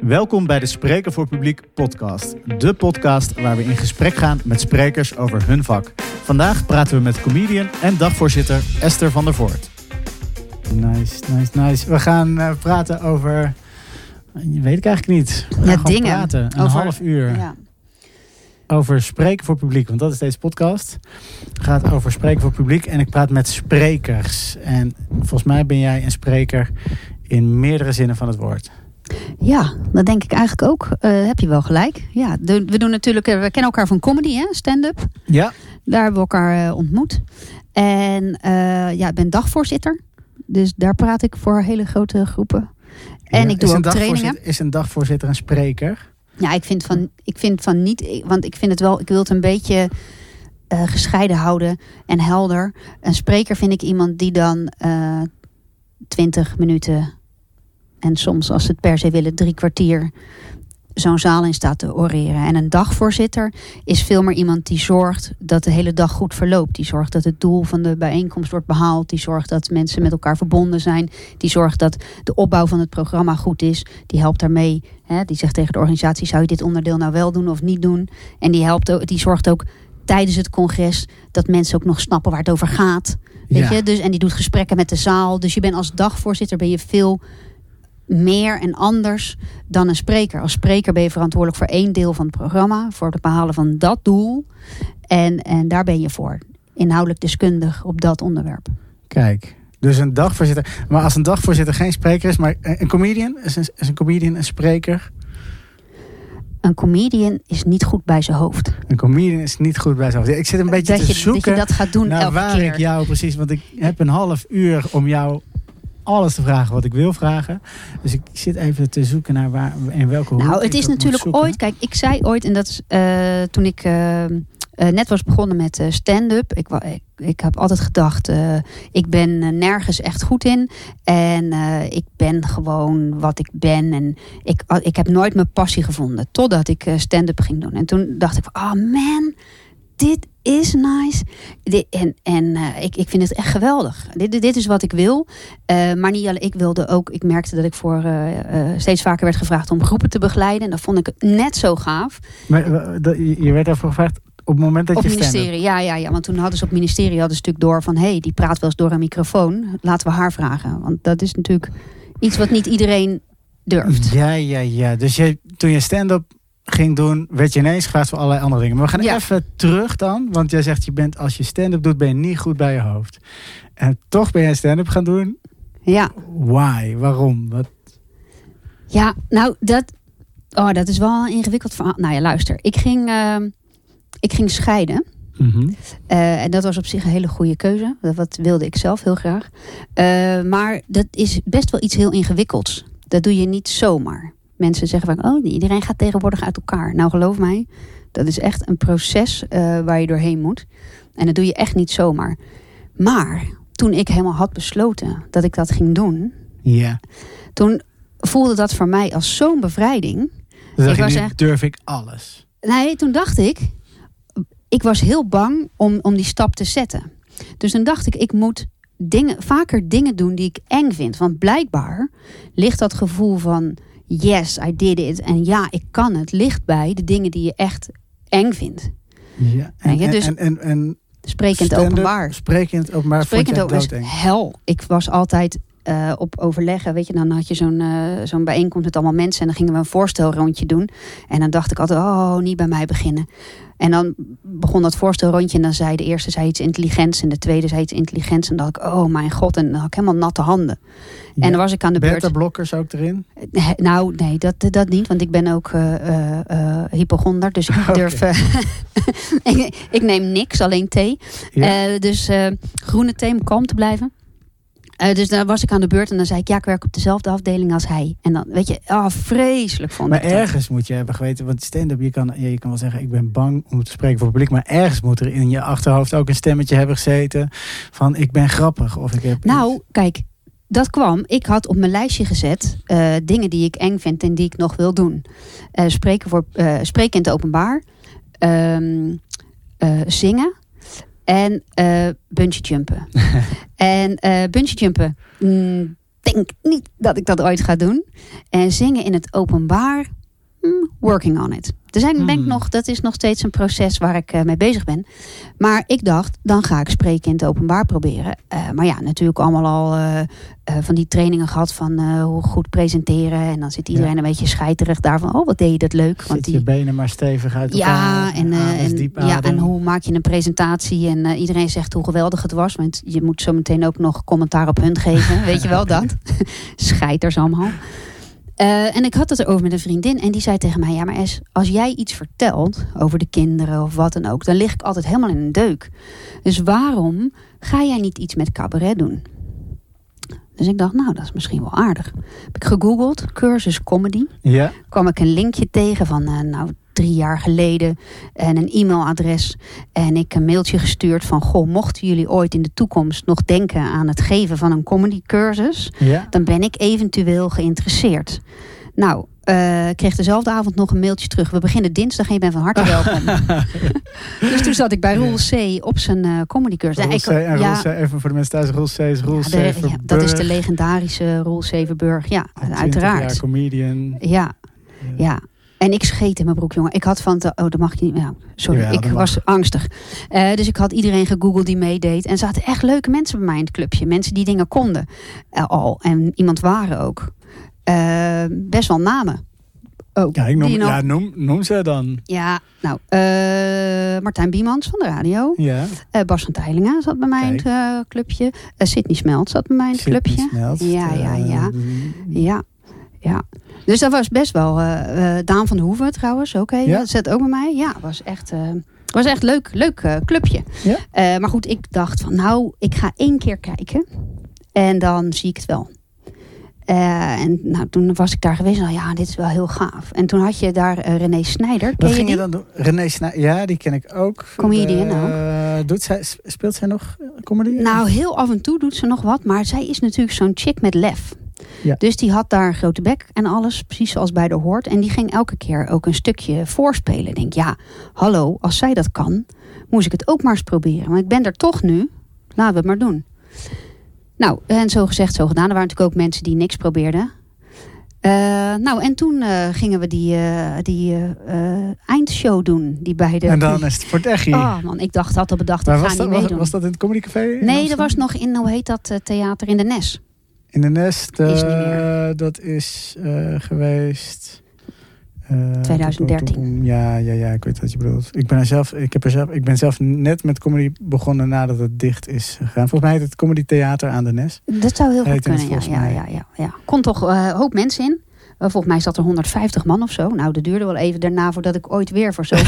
Welkom bij de Spreker voor Publiek podcast. De podcast waar we in gesprek gaan met sprekers over hun vak. Vandaag praten we met comedian en dagvoorzitter Esther van der Voort. Nice, nice, nice. We gaan uh, praten over... Weet ik eigenlijk niet. We ja, dingen. praten. Een over, half uur. Ja. Over spreken voor publiek, want dat is deze podcast. Het gaat over spreken voor publiek en ik praat met sprekers. En volgens mij ben jij een spreker in meerdere zinnen van het woord. Ja, dat denk ik eigenlijk ook. Uh, heb je wel gelijk. Ja, we doen natuurlijk, eh, we kennen elkaar van comedy, hè, stand-up. Ja. Daar hebben we elkaar uh, ontmoet. En ja, ik ben dagvoorzitter. Dus daar praat ik voor hele grote groepen. En ik doe ook trainingen. Is een dagvoorzitter een spreker? Ja, ik vind van, ik vind van niet. Want ik vind het wel, ik wil het een beetje gescheiden houden en helder. Een spreker vind ik iemand die dan 20 minuten en soms als ze het per se willen drie kwartier zo'n zaal in staat te oreren. En een dagvoorzitter is veel meer iemand die zorgt dat de hele dag goed verloopt. Die zorgt dat het doel van de bijeenkomst wordt behaald. Die zorgt dat mensen met elkaar verbonden zijn. Die zorgt dat de opbouw van het programma goed is. Die helpt daarmee. Hè, die zegt tegen de organisatie: zou je dit onderdeel nou wel doen of niet doen? En die, helpt ook, die zorgt ook tijdens het congres dat mensen ook nog snappen waar het over gaat. Weet ja. je? Dus, en die doet gesprekken met de zaal. Dus je bent als dagvoorzitter ben je veel meer en anders dan een spreker. Als spreker ben je verantwoordelijk voor één deel van het programma, voor het behalen van dat doel. En, en daar ben je voor. Inhoudelijk deskundig op dat onderwerp. Kijk, dus een dagvoorzitter. Maar als een dagvoorzitter geen spreker is, maar een comedian, is een, is een comedian een spreker? Een comedian is niet goed bij zijn hoofd. Een comedian is niet goed bij zijn hoofd. Ik zit een beetje dat te zoeken dat je dat gaat doen naar waar keer. ik jou precies... Want ik heb een half uur om jou alles te vragen wat ik wil vragen. Dus ik zit even te zoeken naar waar en welke Nou, het is natuurlijk ooit. Kijk, ik zei ooit, en dat is uh, toen ik uh, uh, net was begonnen met stand-up. Ik, ik, ik, heb altijd gedacht, ik ben nergens echt goed in. En ik ben gewoon wat ik ben. En ik, ik heb nooit mijn passie gevonden. Totdat ik stand-up ging doen. En toen dacht ik, oh man, dit is nice. en en uh, ik, ik vind het echt geweldig. Dit, dit is wat ik wil. Uh, maar niet alleen ik wilde ook. Ik merkte dat ik voor uh, steeds vaker werd gevraagd om groepen te begeleiden. En dat vond ik net zo gaaf. Maar je werd daarvoor gevraagd op het moment dat op je ministerie, ja, ja, ja. Want toen hadden ze op het ministerie hadden stuk door van... hé, hey, die praat wel eens door een microfoon. Laten we haar vragen. Want dat is natuurlijk iets wat niet iedereen durft. Ja, ja, ja. Dus je, toen je stand-up ging doen, werd je ineens gevraagd voor allerlei andere dingen. Maar we gaan ja. even terug dan. Want jij zegt, je bent, als je stand-up doet, ben je niet goed bij je hoofd. En toch ben jij stand-up gaan doen. Ja. Why? Waarom? Wat? Ja, nou, dat, oh, dat is wel een ingewikkeld verhaal. Nou ja, luister. Ik ging, uh, ik ging scheiden. Mm -hmm. uh, en dat was op zich een hele goede keuze. Dat wilde ik zelf heel graag. Uh, maar dat is best wel iets heel ingewikkelds. Dat doe je niet zomaar mensen zeggen van, oh, iedereen gaat tegenwoordig uit elkaar. Nou, geloof mij, dat is echt een proces uh, waar je doorheen moet. En dat doe je echt niet zomaar. Maar toen ik helemaal had besloten dat ik dat ging doen, ja. toen voelde dat voor mij als zo'n bevrijding. Dus ik was echt, durf ik alles. Nee, toen dacht ik, ik was heel bang om, om die stap te zetten. Dus dan dacht ik, ik moet dingen, vaker dingen doen die ik eng vind. Want blijkbaar ligt dat gevoel van yes, I did it. En ja, ik kan het. Ligt bij de dingen die je echt eng vindt. Ja, en? Dus en, en, en, sprekend openbaar. Sprekend openbaar. Sprekend openbaar hel. Ik was altijd uh, op overleggen. Weet je, dan had je zo'n uh, zo'n bijeenkomst met allemaal mensen. En dan gingen we een voorstelrondje doen. En dan dacht ik altijd, oh, niet bij mij beginnen. En dan begon dat voorstelrondje. En dan zei de eerste zei iets intelligents. En de tweede zei iets intelligents. En dan dacht ik, oh mijn god. En dan had ik helemaal natte handen. Ja. En dan was ik aan de beurt. Blokkers ook erin? Nou, nee, dat, dat niet. Want ik ben ook uh, hypochonder. Dus ik durf... ik, ik, neem niks, alleen thee. Ja. dus groene thee om kalm te blijven. Uh, dus dan was ik aan de beurt en dan zei ik, ja, ik werk op dezelfde afdeling als hij. En dan, weet je, oh, vreselijk vond maar ik Maar ergens moet je hebben geweten, want stand-up, je kan, je kan wel zeggen, ik ben bang om te spreken voor het publiek. Maar ergens moet er in je achterhoofd ook een stemmetje hebben gezeten van, ik ben grappig. Of ik heb nou, iets. kijk, dat kwam. Ik had op mijn lijstje gezet uh, dingen die ik eng vind en die ik nog wil doen. Uh, spreken, voor, spreken in het openbaar. Um, zingen. En uh, bungee jumpen. en uh, bungee jumpen. Mm, denk niet dat ik dat ooit ga doen. En zingen in het openbaar, working on it. Er zijn, denk Hmm. nog, dat is nog steeds een proces waar ik eh, mee bezig ben. Maar ik dacht, dan ga ik spreken in het openbaar proberen. Eh, maar ja, natuurlijk allemaal al eh, van die trainingen gehad van hoe goed presenteren. En dan zit iedereen een beetje scheiterig daarvan. Oh, wat deed je dat leuk. Want Zit die, je benen maar stevig uit elkaar. ja, en, en, diep ja, en hoe maak je een presentatie? En iedereen zegt hoe geweldig het was. Want je moet zo meteen ook nog commentaar op hun geven. Weet je wel dat? Scheiters allemaal. Eh, en ik had het erover met een vriendin. En die zei tegen mij: Ja, maar Es, als jij iets vertelt over de kinderen of wat dan ook. dan lig ik altijd helemaal in een deuk. Dus waarom ga jij niet iets met cabaret doen? Dus ik dacht, nou, dat is misschien wel aardig. Heb ik gegoogeld, cursus comedy Ja, kwam ik een linkje tegen van eh, nou, drie jaar geleden. En een e-mailadres. En ik een mailtje gestuurd van... Goh, mochten jullie ooit in de toekomst nog denken aan het geven van een comedy cursus... ja. dan ben ik eventueel geïnteresseerd. Nou, ik kreeg dezelfde avond nog een mailtje terug. We beginnen dinsdag en je bent van harte welkom. dus toen zat ik bij Roel C. op zijn eh comedy cursus. Roel Ik- C. En ja, Roel C. Even voor de mensen thuis. Roel C. is Roel ja, C. ja, dat is de legendarische Roel Severburg. Ja, 20 uiteraard. comedian. Ja, ja. En ik scheet in mijn broek, jongen. Ik had van... Te, oh, dat mag je niet. Ja, sorry, ik was angstig. Eh, dus ik had iedereen gegoogeld die meedeed. En er zaten echt leuke mensen bij mij in het clubje. Mensen die dingen konden eh, al. En iemand waren ook. Eh, best wel namen. Ook. Ja, ik noem, nog- ja noem, noem ze dan. ja, nou, Martijn Biemans van de radio. Ja. Bas van Teylingen zat bij mij in het clubje. Sydney Smelt zat bij mij in het Sydney clubje. Smelt. Ja, ja, ja. Ja, ja. Dus dat was best wel. eh eh, Daan van der Hoeven trouwens ook. Ja. Dat zat ook bij mij. Ja, was echt. eh was echt leuk, leuk clubje. Ja. Maar goed, ik dacht van nou, ik ga één keer kijken. En dan zie ik het wel. En nou, toen was ik daar geweest. Nou ja, dit is wel heel gaaf. En toen had je daar René Snijder. Ken Wat je ging je dan doen? René Snij, ja, die ken ik ook. Comedian Eh, Doet zij, speelt zij nog comedy? Nou, heel af en toe doet ze nog wat. Maar zij is natuurlijk zo'n chick met lef. Ja. Dus die had daar een grote bek en alles, precies zoals bij de hoort. En die ging elke keer ook een stukje voorspelen. Ik denk, ja, hallo, als zij dat kan, moest ik het ook maar eens proberen. Want ik ben er toch nu, laten we het maar doen. Nou, en zo gezegd, zo gedaan. Er waren natuurlijk ook mensen die niks probeerden. Eh, nou, en toen eh, gingen we die, eh, die eindshow doen. Die bij de... en dan is het voor het echt Oh man, ik dacht dat al bedacht, ik Maar ga was niet was, dat in het Comedycafé? nee, dat was nog in, hoe heet dat, theater in de Nes. In de Nest. Is eh, dat is eh, geweest. eh, 2013. Ja, ja, ja, ik weet wat je bedoelt. Ik ben, er zelf, ik, heb er zelf, ik ben zelf net met comedy begonnen nadat het dicht is gegaan. Volgens mij heet het Comedy Theater aan de Nes. Dat zou heel goed kunnen, ja. ja, ja, ja. Kon toch eh, een hoop mensen in. Eh, volgens mij zat er 150 man of zo. Nou, dat duurde wel even daarna voordat ik ooit weer voor zo'n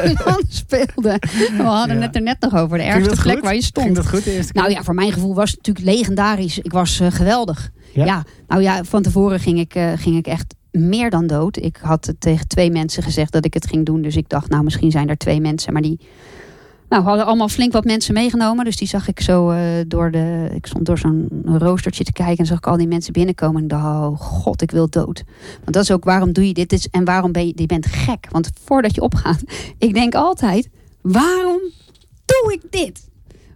man speelde. We hadden Ja. het er net nog over. De Ging ergste plek goed? waar je Ging stond. dat goed de eerste keer? Nou ja, voor mijn gevoel was het natuurlijk legendarisch. Ik was eh, geweldig. Ja? Ja. nou ja, van tevoren ging ik, eh, ging ik echt meer dan dood. Ik had het tegen twee mensen gezegd dat ik het ging doen. Dus ik dacht, nou misschien zijn er twee mensen. Maar die nou, hadden allemaal flink wat mensen meegenomen. Dus die zag ik zo eh, door de... Ik stond door zo'n roostertje te kijken. En zag ik al die mensen binnenkomen. En ik dacht, oh god, ik wil dood. Want dat is ook, waarom doe je dit? Dit is- En waarom ben je... Je bent gek. Want voordat je opgaat... Ik denk altijd, waarom doe ik dit?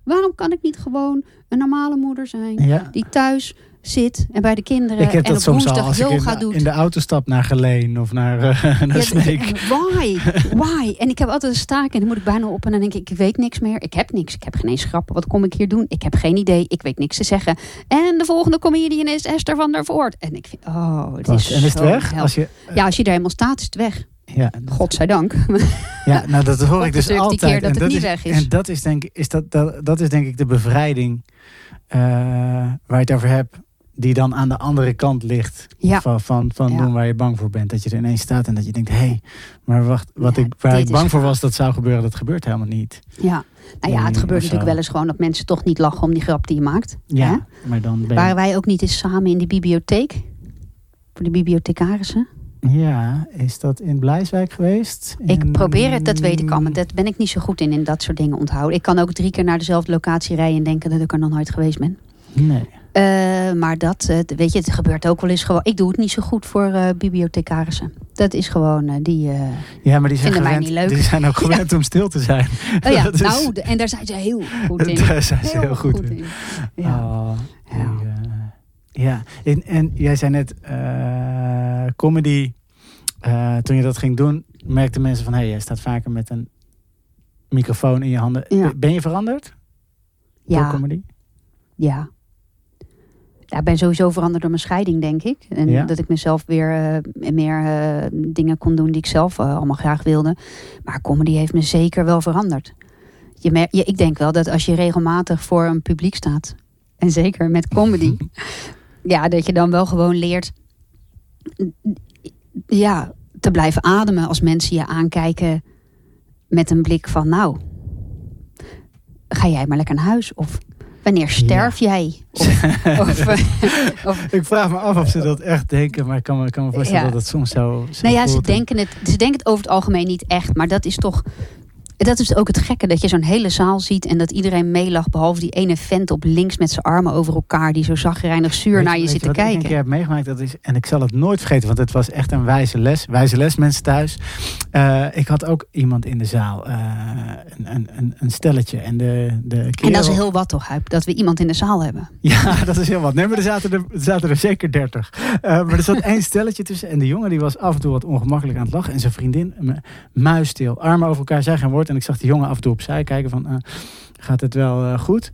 Waarom kan ik niet gewoon een normale moeder zijn? Ja. die thuis zit en bij de kinderen Ik heb en dat op soms al woensdag als ik yoga in, doet. in de auto stap naar Geleen of naar, eh, naar Ja, Sneek. Why? Why? En ik heb altijd een staak en dan moet ik bijna op en dan denk ik, ik weet niks meer. Ik heb niks. Ik heb geen eens grappen. Wat kom ik hier doen? Ik heb geen idee. Ik weet niks te zeggen. En de volgende comedian is Esther van der Voort. En ik vind, oh, het is En is het weg? Als je, Ja, als je daar helemaal staat, is het weg. ja, Godzijdank. Ja, nou dat hoor ik dus altijd. dat en is, is. Dat is denk, ik- is dat, dat, dat is denk ik de bevrijding eh, waar je het over hebt. Die dan aan de andere kant ligt Ja. van, van, van Ja. doen waar je bang voor bent. Dat je er ineens staat en dat je denkt, hé, hey, maar wacht, wat Ja, ik, waar ik bang voor was dat zou gebeuren, dat gebeurt helemaal niet. Ja. Nou ja, het Mm, gebeurt natuurlijk wel eens gewoon dat mensen toch niet lachen om die grap die je maakt. Ja, Hè? maar dan ben je- Waren wij ook niet eens samen in de bibliotheek? Voor de bibliothecarissen? Ja, is dat in Blijswijk geweest? Ik probeer het, dat weet ik al. Maar dat ben ik niet zo goed in, in dat soort dingen onthouden. Ik kan ook drie keer naar dezelfde locatie rijden en denken dat ik er nog nooit geweest ben. Nee. Eh, maar dat, eh, weet je, het gebeurt ook wel eens gewoon. Ik doe het niet zo goed voor eh, bibliothecarissen. Dat is gewoon, die... eh, Ja, maar die zijn, gewend, niet leuk. die zijn ook gewend om stil te zijn. Oh ja, is- nou, en daar zijn ze heel goed in. Daar zijn ze heel goed, in. Ja. Oh, Ja. die, Ja, en, en jij zei net uh, comedy. Uh, toen je dat ging doen, merkten mensen van... hé, hey, jij staat vaker met een microfoon in je handen. Ja. Ben je veranderd? Ja. Door comedy? Ja. Ja, ik ben sowieso veranderd door mijn scheiding, denk ik. En Ja. dat ik mezelf weer uh, meer uh, dingen kon doen die ik zelf uh, allemaal graag wilde. Maar comedy heeft me zeker wel veranderd. Je mer- ik denk wel dat als je regelmatig voor een publiek staat... en zeker met comedy... ja, dat je dan wel gewoon leert... ja, te blijven ademen als mensen je aankijken... met een blik van nou... ga jij maar lekker naar huis of... Wanneer sterf ja. jij? Of, of, of, ik vraag me af of ze dat echt denken, maar ik kan me, kan me voorstellen ja. dat het soms zo. zo nou ja, ze denken, het, ze denken het over het algemeen niet echt, maar dat is toch. Dat is ook het gekke, dat je zo'n hele zaal ziet en dat iedereen meelacht, behalve die ene vent op links met zijn armen over elkaar, die zo zagrijnig zuur weet, naar je weet zit je te kijken. Ik een keer heb meegemaakt, dat is, en ik zal het nooit vergeten, want het was echt een wijze les. Wijze les, mensen thuis. Uh, ik had ook iemand in de zaal, uh, een, een, een, stelletje. En, de, de kerel... en dat is heel wat toch, Huip, dat we iemand in de zaal hebben. Ja, dat is heel wat. Nee, maar er zaten er, er, zaten er zeker dertig. Uh, maar er zat één stelletje tussen en de jongen die was af en toe wat ongemakkelijk aan het lachen. En zijn vriendin, muisstil, armen over elkaar, zei geen woord. En ik zag die jongen af en toe opzij kijken van, uh, gaat het wel uh, goed?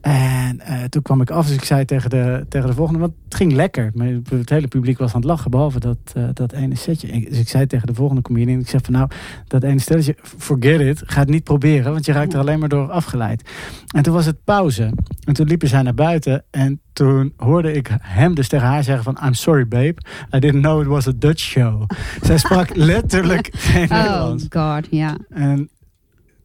En uh, toen kwam ik af, dus ik zei tegen de, tegen de volgende, want het ging lekker. Het hele publiek was aan het lachen, behalve dat, dat ene setje. Dus ik zei tegen de volgende comedian, ik zei van nou, dat ene stelletje, forget it, ga het niet proberen, want je raakt er alleen maar door afgeleid. En toen was het pauze. En toen liepen zij naar buiten en toen hoorde ik hem dus tegen haar zeggen van I'm sorry babe, I didn't know it was a Dutch show. Zij sprak letterlijk geen oh Nederlands. god, ja. En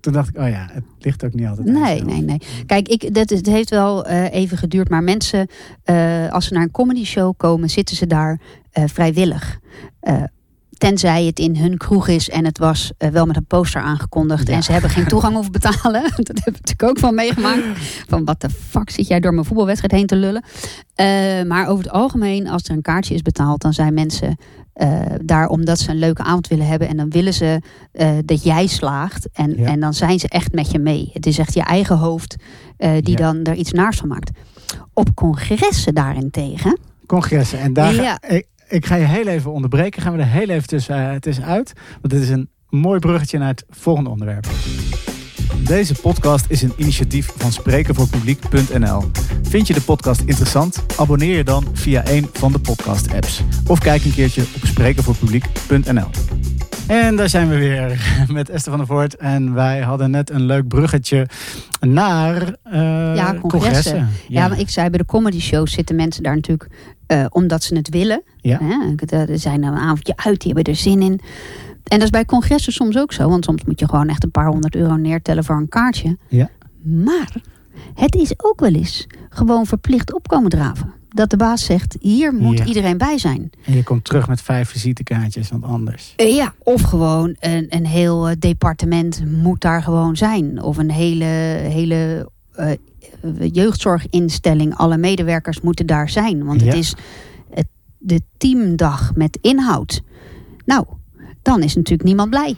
toen dacht ik, oh ja, het ligt ook niet altijd Nee, nee, nee. Kijk, ik, dat, het heeft wel uh, even geduurd. Maar mensen, uh, als ze naar een comedy show komen, zitten ze daar uh, vrijwillig. tenzij het in hun kroeg is en het was wel met een poster aangekondigd. Ja. En ze hebben geen toegang hoeven betalen. dat heb ik natuurlijk ook van meegemaakt. Van wat de fuck zit jij door mijn voetbalwedstrijd heen te lullen. maar over het algemeen, als er een kaartje is betaald, dan zijn mensen uh, daar omdat ze een leuke avond willen hebben. En dan willen ze uh, dat jij slaagt. En, ja. en dan zijn ze echt met je mee. Het is echt je eigen hoofd uh, die ja. dan er iets naars van maakt. Op congressen daarentegen. Congressen. En daar ja. ga, ik, ik, ga je heel even onderbreken. Gaan we er heel even tussen, tussenuit. Want dit is een mooi bruggetje naar het volgende onderwerp. Deze podcast is een initiatief van sprekenvoorpubliek.nl. Vind je de podcast interessant? Abonneer je dan via een van de podcast-apps. Of kijk een keertje op sprekenvoorpubliek.nl. En daar zijn we weer met Esther van der Voort. En wij hadden net een leuk bruggetje naar uh, ja, congressen. congressen. Ja. ja, maar ik zei bij de comedy shows zitten mensen daar natuurlijk uh, omdat ze het willen. Ja. Er zijn een avondje uit, die hebben er zin in. En dat is bij congressen soms ook zo. Want soms moet je gewoon echt een paar honderd euro neertellen voor een kaartje. Ja. Maar het is ook wel eens gewoon verplicht opkomen draven. Dat de baas zegt, hier moet Ja. iedereen bij zijn. En je komt terug met vijf visitekaartjes, want anders. Eh, ja, of gewoon een, een heel eh, departement moet daar gewoon zijn. Of een hele, hele eh, jeugdzorginstelling. Alle medewerkers moeten daar zijn. Want het is het, de teamdag met inhoud. Nou, dan is natuurlijk niemand blij.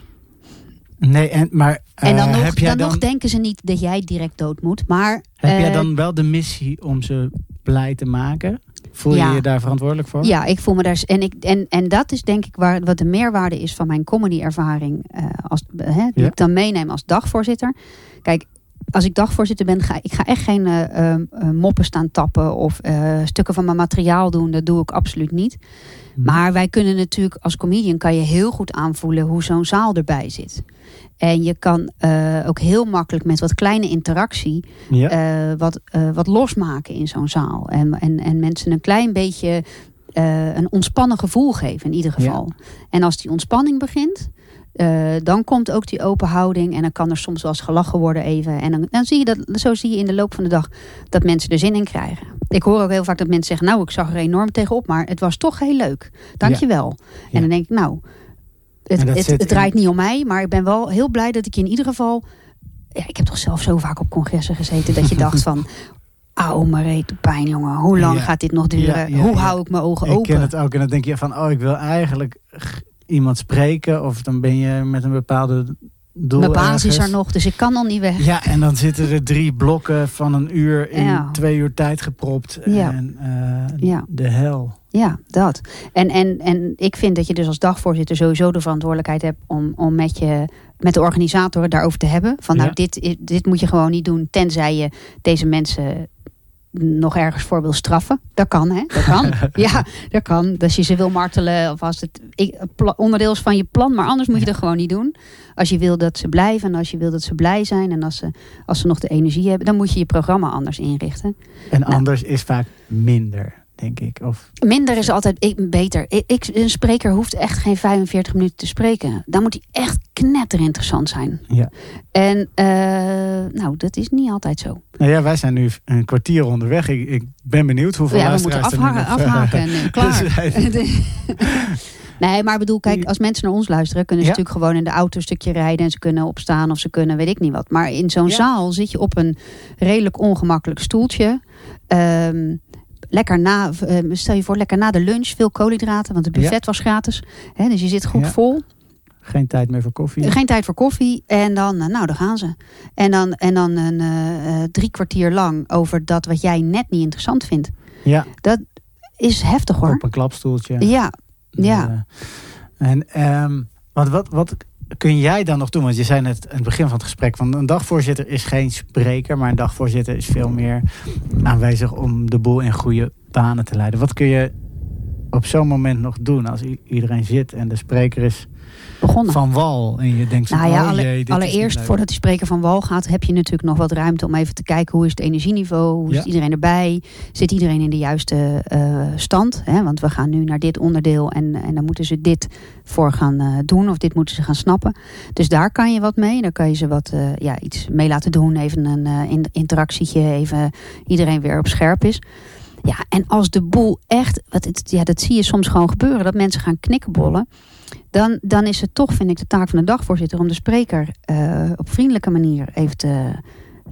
Nee, en, maar En dan, eh, nog, heb jij dan, dan, nog denken ze niet dat jij direct dood moet. Maar heb jij eh, dan wel de missie om ze blij te maken? Voel Ja. je je daar verantwoordelijk voor? Ja, ik voel me daar. En, ik, en, en dat is denk ik waar, wat de meerwaarde is van mijn comedy-ervaring. eh, als, hè, die Ja. ik dan meeneem als dagvoorzitter. Kijk, als ik dagvoorzitter ben, ga ik ga echt geen eh, moppen staan tappen of stukken van mijn materiaal doen. Dat doe ik absoluut niet. Hm. Maar wij kunnen natuurlijk als comedian kan je heel goed aanvoelen hoe zo'n zaal erbij zit. En je kan eh, ook heel makkelijk met wat kleine interactie Ja. eh, wat, eh, wat losmaken in zo'n zaal. En, en, en mensen een klein beetje een ontspannen gevoel geven in ieder geval. En als die ontspanning begint, eh, dan komt ook die open houding. En dan kan er soms wel eens gelachen worden even. En dan, dan zie je dat, zo zie je in de loop van de dag dat mensen er zin in krijgen. Ik hoor ook heel vaak dat mensen zeggen, nou ik zag er enorm tegenop, maar het was toch heel leuk. Dankjewel. Ja. En dan denk ik, nou, het, het, in- draait niet om mij, maar ik ben wel heel blij dat ik je in ieder geval ja, ik heb toch zelf zo vaak op congressen gezeten dat je dacht van... Auw, maar reet pijn, jongen. Hoe lang Ja. gaat dit nog duren? Ja, ja, Hoe ja. hou ik mijn ogen Ik open? ken het ook. En dan denk je van, oh, ik wil eigenlijk iemand spreken. Of dan ben je met een bepaalde doel Mijn baas is ergens. er nog, dus ik kan nog niet weg. Ja, en dan zitten er drie blokken van een uur in Ja. twee uur tijd gepropt. Ja. En eh, Ja. de hel. Ja, dat. En, en, en ik vind dat je dus als dagvoorzitter sowieso de verantwoordelijkheid hebt om, om met, je, met de organisatoren daarover te hebben. Van nou, Ja. dit, dit moet je gewoon niet doen, tenzij je deze mensen nog ergens voor wil straffen. Dat kan, hè? Dat kan. ja, dat kan. Als je ze wil martelen of als het onderdeel is van je plan. Maar anders moet je dat gewoon niet doen. Als je wil dat ze blijven en als je wil dat ze blij zijn en als ze, als ze nog de energie hebben, dan moet je je programma anders inrichten. En Nou. anders is vaak minder, denk ik. Of, Minder is altijd ik, beter. Ik, ik- een spreker hoeft echt geen 45 minuten te spreken. Dan moet hij echt knetterinteressant zijn. ja. En eh, nou, dat is niet altijd zo. Nou ja, wij zijn nu een kwartier onderweg. Ik, ik ben benieuwd hoeveel ja, we moeten er afhaken, nog, eh, afhaken en eh, klaar. Dus nee, maar ik bedoel, kijk, als mensen naar ons luisteren, kunnen ze Ja. natuurlijk gewoon in de auto een stukje rijden en ze kunnen opstaan of ze kunnen weet ik niet wat. Maar in zo'n Ja. zaal zit je op een redelijk ongemakkelijk stoeltje. Ehm, lekker na, eh, stel je voor, lekker na de lunch, veel koolhydraten, want het buffet was gratis. Hè, dus je zit goed Ja. vol. Geen tijd meer voor koffie. Geen tijd voor koffie. En dan, eh, nou, daar gaan ze. En dan, en dan een eh, eh, drie kwartier lang over dat wat jij net niet interessant vindt. Ja, Is heftig hoor. op een klapstoeltje. Ja, ja. Eh, en ehm, wat, wat, wat kun jij dan nog doen? Want je zei net aan het begin van het gesprek... van een dagvoorzitter is geen spreker... maar een dagvoorzitter is veel meer aanwezig... om de boel in goede banen te leiden. Wat kun je op zo'n moment nog doen... als iedereen zit en de spreker is begonnen. van wal... en je denkt, Nou ja, oh jee, is allereerst voordat die spreker van wal gaat, heb je natuurlijk nog wat ruimte om even te kijken hoe is het energieniveau, hoe Ja. zit iedereen erbij, zit iedereen in de juiste eh, stand. Hè? Want we gaan nu naar dit onderdeel en, en dan moeten ze dit voor gaan eh, doen of dit moeten ze gaan snappen. Dus daar kan je wat mee. Daar kan je ze wat eh, ja, iets mee laten doen, even een in- interactietje, even iedereen weer op scherp is. Ja, en als de boel echt, wat het, ja, dat zie je soms gewoon gebeuren, dat mensen gaan knikkenbollen. Dan, dan is het toch, vind ik, de taak van de dagvoorzitter om de spreker eh, op vriendelijke manier even te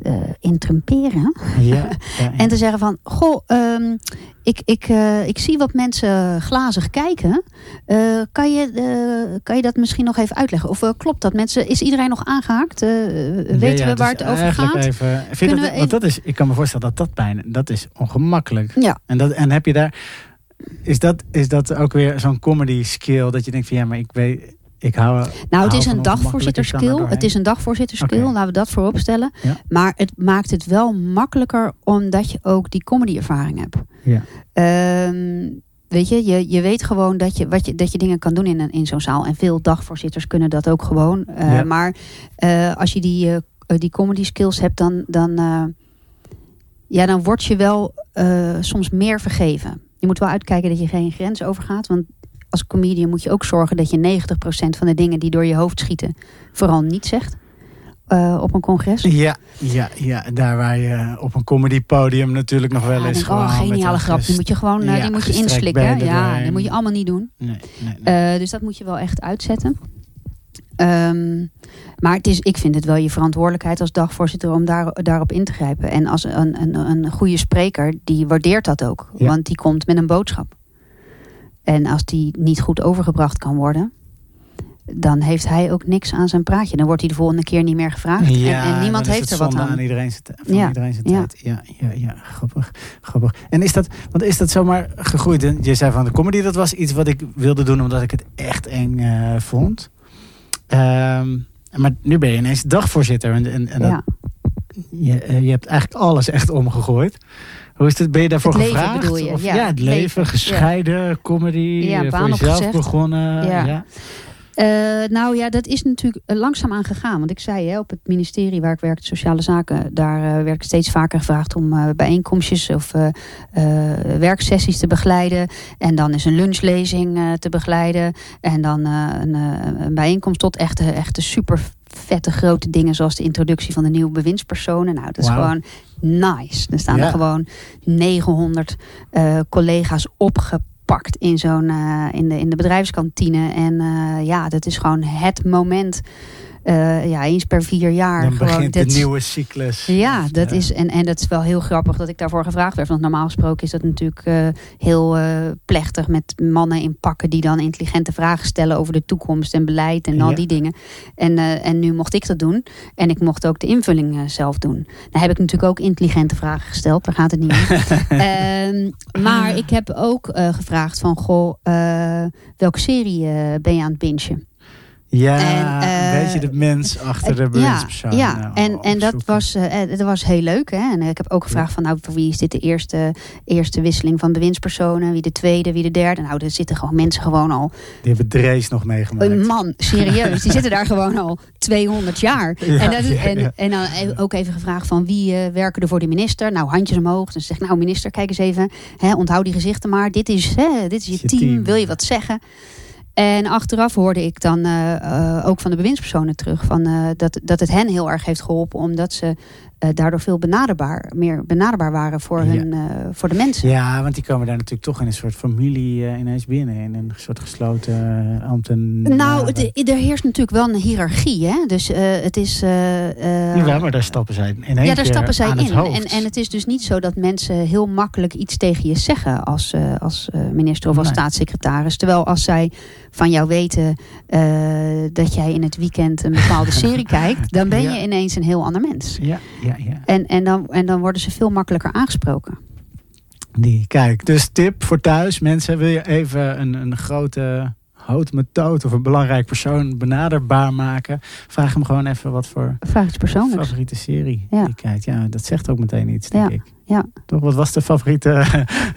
eh intrumperen. Ja, ja, ja. En te zeggen van, goh, ehm, ik, ik, eh, ik zie wat mensen glazig kijken. Eh, kan, je, kan je dat misschien nog even uitleggen? Of klopt dat mensen, is iedereen nog aangehaakt? Eh, weten we waar het over gaat? Even, vind dat, we want dat is, ik kan me voorstellen dat dat bijna, dat is ongemakkelijk. Ja. En, dat, en heb je daar, is dat, is dat ook weer zo'n comedy skill dat je denkt van ja, maar ik weet, ik hou. Nou, het is een er dagvoorzitterskill. Het is een dagvoorzitterskill, Oké. laten we dat voorop stellen. Ja. Maar het maakt het wel makkelijker omdat je ook die comedy-ervaring hebt. Ja. Ehm, weet je, je, je weet gewoon dat je, wat je, dat je dingen kan doen in, een- in zo'n zaal. En veel dagvoorzitters kunnen dat ook gewoon. Eh, Ja. Maar eh, als je die, eh, die comedy skills hebt, dan, dan, ja, dan word je wel soms meer vergeven. Je moet wel uitkijken dat je geen grens overgaat. Want als comedian moet je ook zorgen dat je 90% van de dingen die door je hoofd schieten, vooral niet zegt. eh, op een congres. Ja, ja, ja, daar waar je op een comedypodium natuurlijk nog wel Ja, eens denk, gewoon oh, geniale grap. Die gest- moet je gewoon eh, ja, die moet je inslikken. Ja, dat moet je allemaal niet doen. Nee, nee, nee. Eh, dus dat moet je wel echt uitzetten. Ehm, maar het is, ik vind het wel je verantwoordelijkheid als dagvoorzitter om daar, daarop in te grijpen. En als een, een, een goede spreker, die waardeert dat ook. Ja. Want die komt met een boodschap. En als die niet goed overgebracht kan worden, dan heeft hij ook niks aan zijn praatje. Dan wordt hij de volgende keer niet meer gevraagd. en, en niemand heeft er wat aan. aan iedereen zijn, van Ja, iedereen zijn ja. tijd. Ja, ja, ja, grappig, grappig. En is dat, want is dat zomaar gegroeid? En Je zei van de comedy, dat was iets wat ik wilde doen omdat ik het echt eng eh, vond. Ehm, maar nu ben je ineens dagvoorzitter. En, en, en dat- Ja. Je, eh, je hebt eigenlijk alles echt omgegroeid. Hoe is het? Ben je daarvoor Het leven gevraagd? bedoel je, Of, ja. het Leven, gescheiden, comedy, Ja, eh, voor jezelf opgezegd. begonnen. Ja. Eh, nou ja, dat is natuurlijk eh, langzaam aan gegaan. Want ik zei, hè, op het ministerie waar ik werk, sociale zaken, daar eh, werd ik steeds vaker gevraagd om bijeenkomstjes of werksessies te begeleiden. En dan is een lunchlezing te begeleiden. En dan een, een bijeenkomst tot echte, echte super vette grote dingen zoals de introductie van de nieuwe bewindspersonen. Nou, dat is gewoon nice. Er staan Ja. er gewoon 900 eh, collega's opgepakt in zo'n eh, in, de, in de bedrijfskantine. En eh, ja, dat is gewoon het moment eh, ja, eens per vier jaar. Dan gewoon, begint dat- de nieuwe cyclus. Ja, dat Ja. is, en, en dat is wel heel grappig dat ik daarvoor gevraagd werd. Want normaal gesproken is dat natuurlijk eh, heel eh, plechtig met mannen in pakken die dan intelligente vragen stellen over de toekomst en beleid en al die dingen. En, en nu mocht ik dat doen. En ik mocht ook de invulling zelf doen. Nou heb ik natuurlijk ook intelligente vragen gesteld, daar gaat het niet om. Ehm, maar ik heb ook gevraagd van, goh, welke serie ben je aan het bingen? Ja, En, eh, een beetje de mens achter de ja, bewindspersoon. ja. nou, en, en dat was, eh, eh, dat was heel leuk. Hè? En ik heb ook gevraagd van nou, voor wie is dit de eerste, eerste wisseling van bewindspersonen? Wie de tweede, wie de derde? Nou, er zitten gewoon mensen gewoon al. Die hebben Drees nog meegemaakt. Een man, serieus. Die zitten daar gewoon al 200 jaar. Ja, en, dat, ja, en, ja. en dan e- ook even gevraagd van wie eh, werken er voor de minister? Nou, handjes omhoog. Dus zeg nou minister, kijk eens even. Hè, onthoud die gezichten maar. Dit is, hè, dit is je, Je team. team. Wil je wat zeggen? En achteraf hoorde ik dan eh, eh, ook van de bewindspersonen terug van, eh, dat, dat het hen heel erg heeft geholpen, omdat ze eh, daardoor veel benaderbaar, meer benaderbaar waren voor, Ja. hun, eh, voor de mensen. Ja, want die komen daar natuurlijk toch in een soort familie eh, ineens binnen. In een soort gesloten uh, ambten. Nou, er heerst natuurlijk wel een hiërarchie. Hè? Dus het is. ja, maar daar stappen zij in één ja, daar stappen zij in. En, en het is dus niet zo dat mensen heel makkelijk iets tegen je zeggen als, als minister of als Nee. staatssecretaris. Terwijl als zij van jou weten dat jij in het weekend een bepaalde serie kijkt, dan ben Ja. je ineens een heel ander mens. Ja, ja, ja. En, en, dan, en dan worden ze veel makkelijker aangesproken. Die, kijk, dus tip voor thuis. Mensen, wil je even een, een grote houtmethode of een belangrijk persoon benaderbaar maken? Vraag hem gewoon even wat voor Vraag persoonlijks. favoriete serie Ja. je kijkt. Ja, dat zegt ook meteen iets, denk Ja, ik. Ja. Toch, wat was de favoriete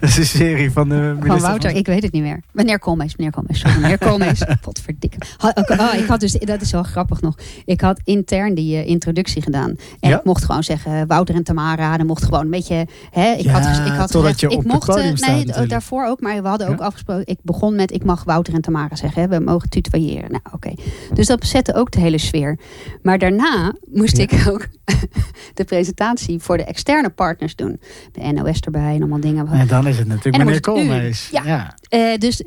serie van de minister? Van Wouter, ik weet het niet meer. Meneer Koolmees, meneer Koolmees, sorry, meneer Koolmees. Ook- Oh, ik had dus, dat is wel grappig nog. Ik had intern die eh, introductie gedaan. En Ja. ik mocht gewoon zeggen, Wouter en Tamara. Dan mocht gewoon een beetje, hè, ik Ja, had, ik had gezegd, je ik mocht, eh, staat daarvoor ook, maar we hadden ook Ja. afgesproken, ik begon met, ik mag Wouter en Tamara zeggen, hè, we mogen tutoyeren. Nou, oké. Dus dat zette ook de hele sfeer. Maar daarna moest ik ook de presentatie voor de externe partners doen. De NOS erbij en allemaal dingen. En dan is het natuurlijk meneer. Koolmees. Ja. ja. Dus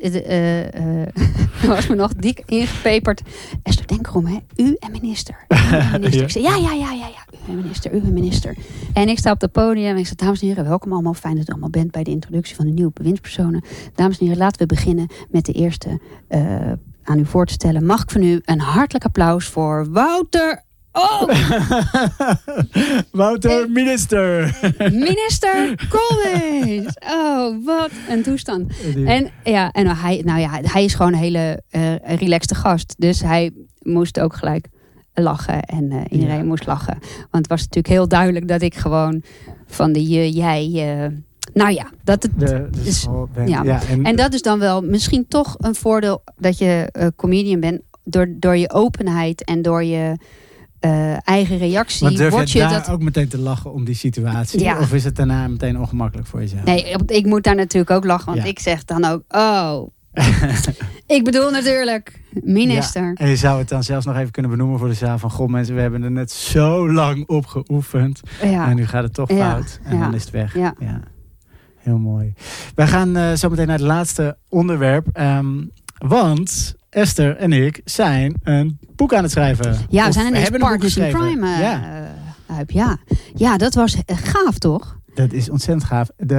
was me nog dik ingepeperd. Esther, denk erom, hè? U en minister. U en minister. Ja. Ik zei, ja, ja, ja, ja, ja. U en minister, u en minister. En ik sta op het podium en ik zeg, dames en heren, welkom allemaal. Fijn dat u allemaal bent bij de introductie van de nieuwe bewindspersonen. Dames en heren, laten we beginnen met de eerste eh, aan u voor te stellen. Mag ik van u een hartelijk applaus voor Wouter... Oh, Wouter, Eh. minister. minister Koolmees. Oh, wat een toestand. En, ja, en hij, nou ja, hij is gewoon een hele eh relaxte gast. Dus hij moest ook gelijk lachen. En eh, iedereen Ja. moest lachen. Want het was natuurlijk heel duidelijk dat ik gewoon van de je, jij... eh, nou ja, dat het, De, de school bent- ja. ja, en, en dat is dan wel misschien toch een voordeel dat je comedian bent. Door, door je openheid en door je eh, eigen reactie. maar durf word je je daar dat ook meteen te lachen om die situatie? Ja. Of is het daarna meteen ongemakkelijk voor jezelf? Nee, ik moet daar natuurlijk ook lachen. Want Ja. ik zeg dan ook, oh. ik bedoel natuurlijk, minister. Ja, en je zou het dan zelfs nog even kunnen benoemen voor de zaal van... Goh mensen, we hebben er net zo lang op geoefend. En nu gaat het toch fout. En dan is het weg. ja. Heel mooi. Wij gaan eh, zo meteen naar het laatste onderwerp. ehm, want Esther en ik zijn een boek aan het schrijven. Ja, we Of zijn ineens hebben een boek partners in crime. eh, ja, uit. ja. ja, dat was eh, gaaf toch? dat is ontzettend gaaf. De,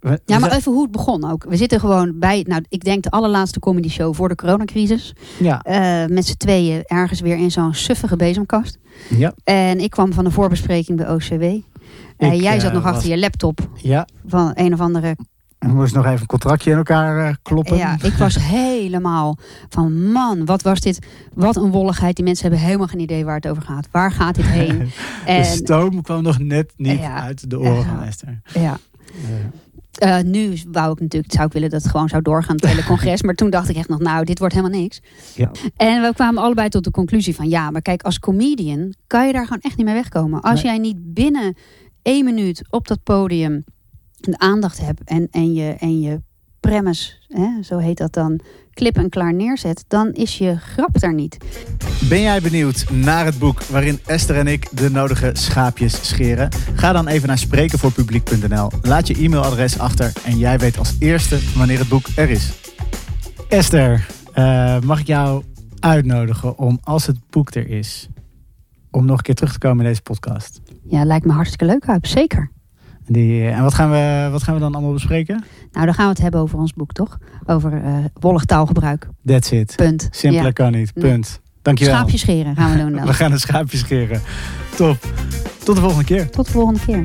we- Ja, maar even hoe het begon ook. We zitten gewoon bij, nou, ik denk de allerlaatste comedy show voor de coronacrisis. ja, Eh, met z'n tweeën ergens weer in zo'n suffige bezemkast. ja, En ik kwam van een voorbespreking bij OCW. Ik, jij zat nog was- achter je laptop ja. van een of andere We moesten nog even een contractje in elkaar eh, kloppen. Ja, ik was helemaal van man, wat was dit? Wat een wolligheid. Die mensen hebben helemaal geen idee waar het over gaat. Waar gaat dit heen? De En stoom kwam nog net niet Ja. uit de oren van Esther. ja, Eh, nu wou ik natuurlijk, zou ik willen dat het gewoon zou doorgaan, het hele congres. Maar toen dacht ik echt nog, nou, dit wordt helemaal niks. Ja. En we kwamen allebei tot de conclusie van, ja, maar kijk, als comedian kan je daar gewoon echt niet mee wegkomen. Als Nee. jij niet binnen één minuut op dat podium de aandacht hebt en, en, je, en je premise, hè, zo heet dat dan, klip en klaar neerzet, dan is je grap daar niet. Ben jij benieuwd naar het boek waarin Esther en ik de nodige schaapjes scheren? Ga dan even naar sprekenvoorpubliek.nl. Laat je e-mailadres achter en jij weet als eerste wanneer het boek er is. Esther, eh, mag ik jou uitnodigen om, als het boek er is, om nog een keer terug te komen in deze podcast. Ja, lijkt me hartstikke leuk uit. Zeker. Die, en wat gaan, we, wat gaan we dan allemaal bespreken? Nou, dan gaan we het hebben over ons boek, toch? Over uh, wollig taalgebruik. That's it. Punt. Simpeler ja. kan niet. Punt. Dankjewel. Schaapjes scheren gaan we doen dan. we gaan een schaapje scheren. Top. Tot de volgende keer. Tot de volgende keer.